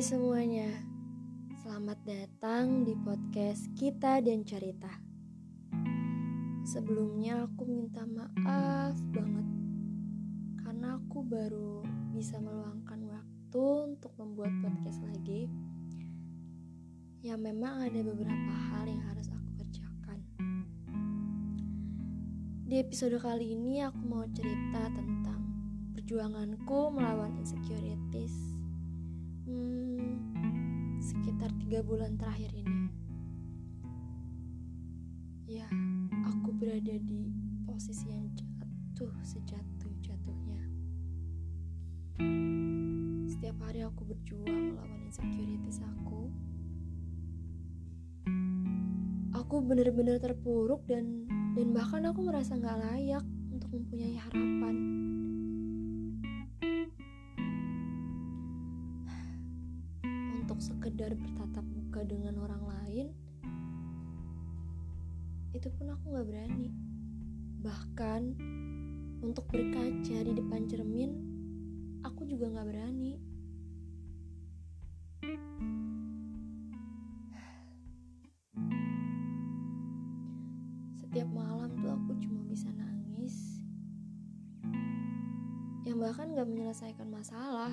Hai semuanya, selamat datang di podcast Kita dan Cerita. Sebelumnya aku minta maaf banget karena aku baru bisa meluangkan waktu untuk membuat podcast lagi. Ya memang ada beberapa hal yang harus aku kerjakan. Di episode kali ini aku mau cerita tentang perjuanganku melawan insecurities hmm, sekitar tiga bulan terakhir ini. Ya aku berada di posisi yang jatuh sejatuh jatuhnya setiap hari aku berjuang melawan insecurities aku. Aku benar-benar terpuruk dan dan bahkan aku merasa nggak layak untuk mempunyai harapan sekedar bertatap muka dengan orang lain itu pun aku gak berani. Bahkan untuk berkaca di depan cermin aku juga gak berani. Setiap malam tuh aku cuma bisa nangis. Yang bahkan gak menyelesaikan masalah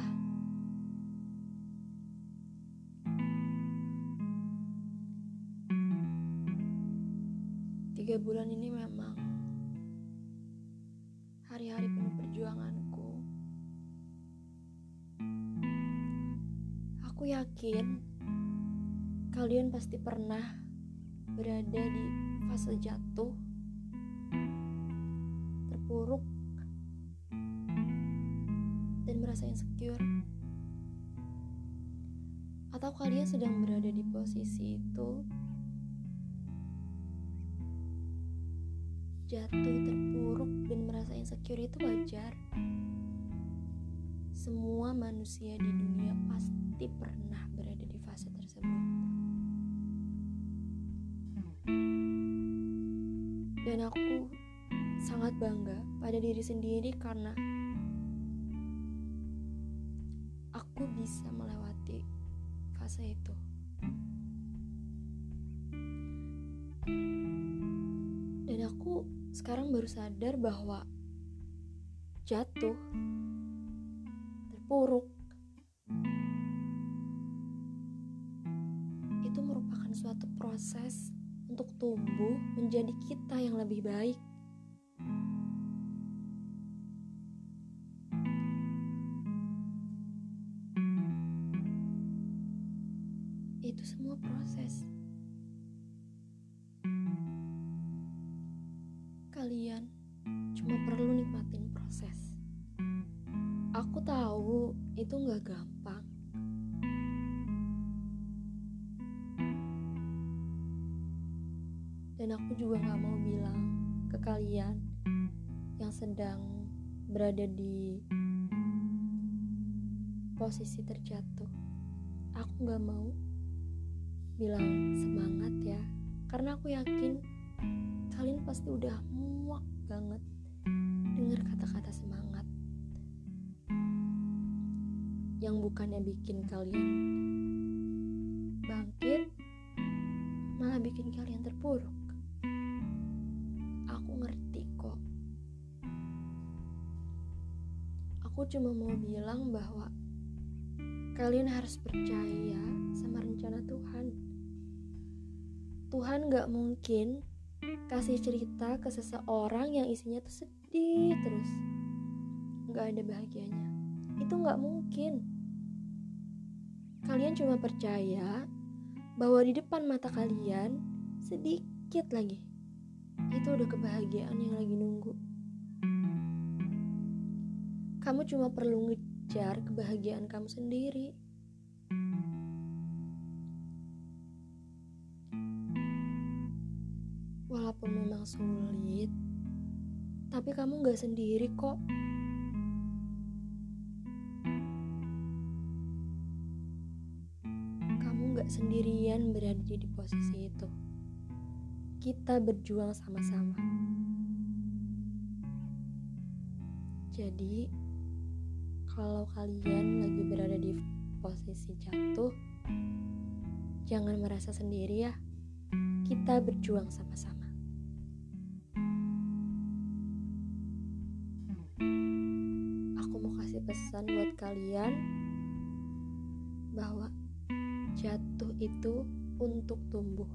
Tiga bulan ini memang hari-hari penuh perjuanganku. Aku yakin kalian pasti pernah berada di fase jatuh, terpuruk, dan merasa insecure. Atau kalian sedang berada di posisi itu jatuh, terpuruk, dan merasa insecure itu wajar. Semua manusia di dunia pasti pernah berada di fase tersebut. Dan aku sangat bangga pada diri sendiri karena aku bisa melewati fase itu. Dan aku sekarang baru sadar bahwa jatuh, terpuruk, itu merupakan suatu proses untuk tumbuh menjadi kita yang lebih baik. Itu semua proses. Aku tahu itu nggak gampang. Dan aku juga nggak mau bilang ke kalian yang sedang berada di posisi terjatuh. Aku nggak mau bilang semangat ya, karena aku yakin kalian pasti udah muak banget dengar kata-kata semangat yang bukannya bikin kalian bangkit malah bikin kalian terpuruk. Aku ngerti kok. Aku cuma mau bilang bahwa kalian harus percaya sama rencana Tuhan. Tuhan gak mungkin kasih cerita ke seseorang yang isinya tuh sedih terus. Nggak ada bahagianya. Itu nggak mungkin kalian cuma percaya bahwa di depan mata kalian sedikit lagi. Itu udah kebahagiaan yang lagi nunggu. Kamu cuma perlu ngejar kebahagiaan kamu sendiri. Walaupun memang sulit, tapi kamu gak sendiri kok. Gak sendirian berada di posisi itu. Kita berjuang sama-sama. Jadi, kalau kalian lagi berada di posisi jatuh, jangan merasa sendiri ya. Kita berjuang sama-sama. Aku mau kasih pesan buat kalian bahwa jatuh itu untuk tumbuh.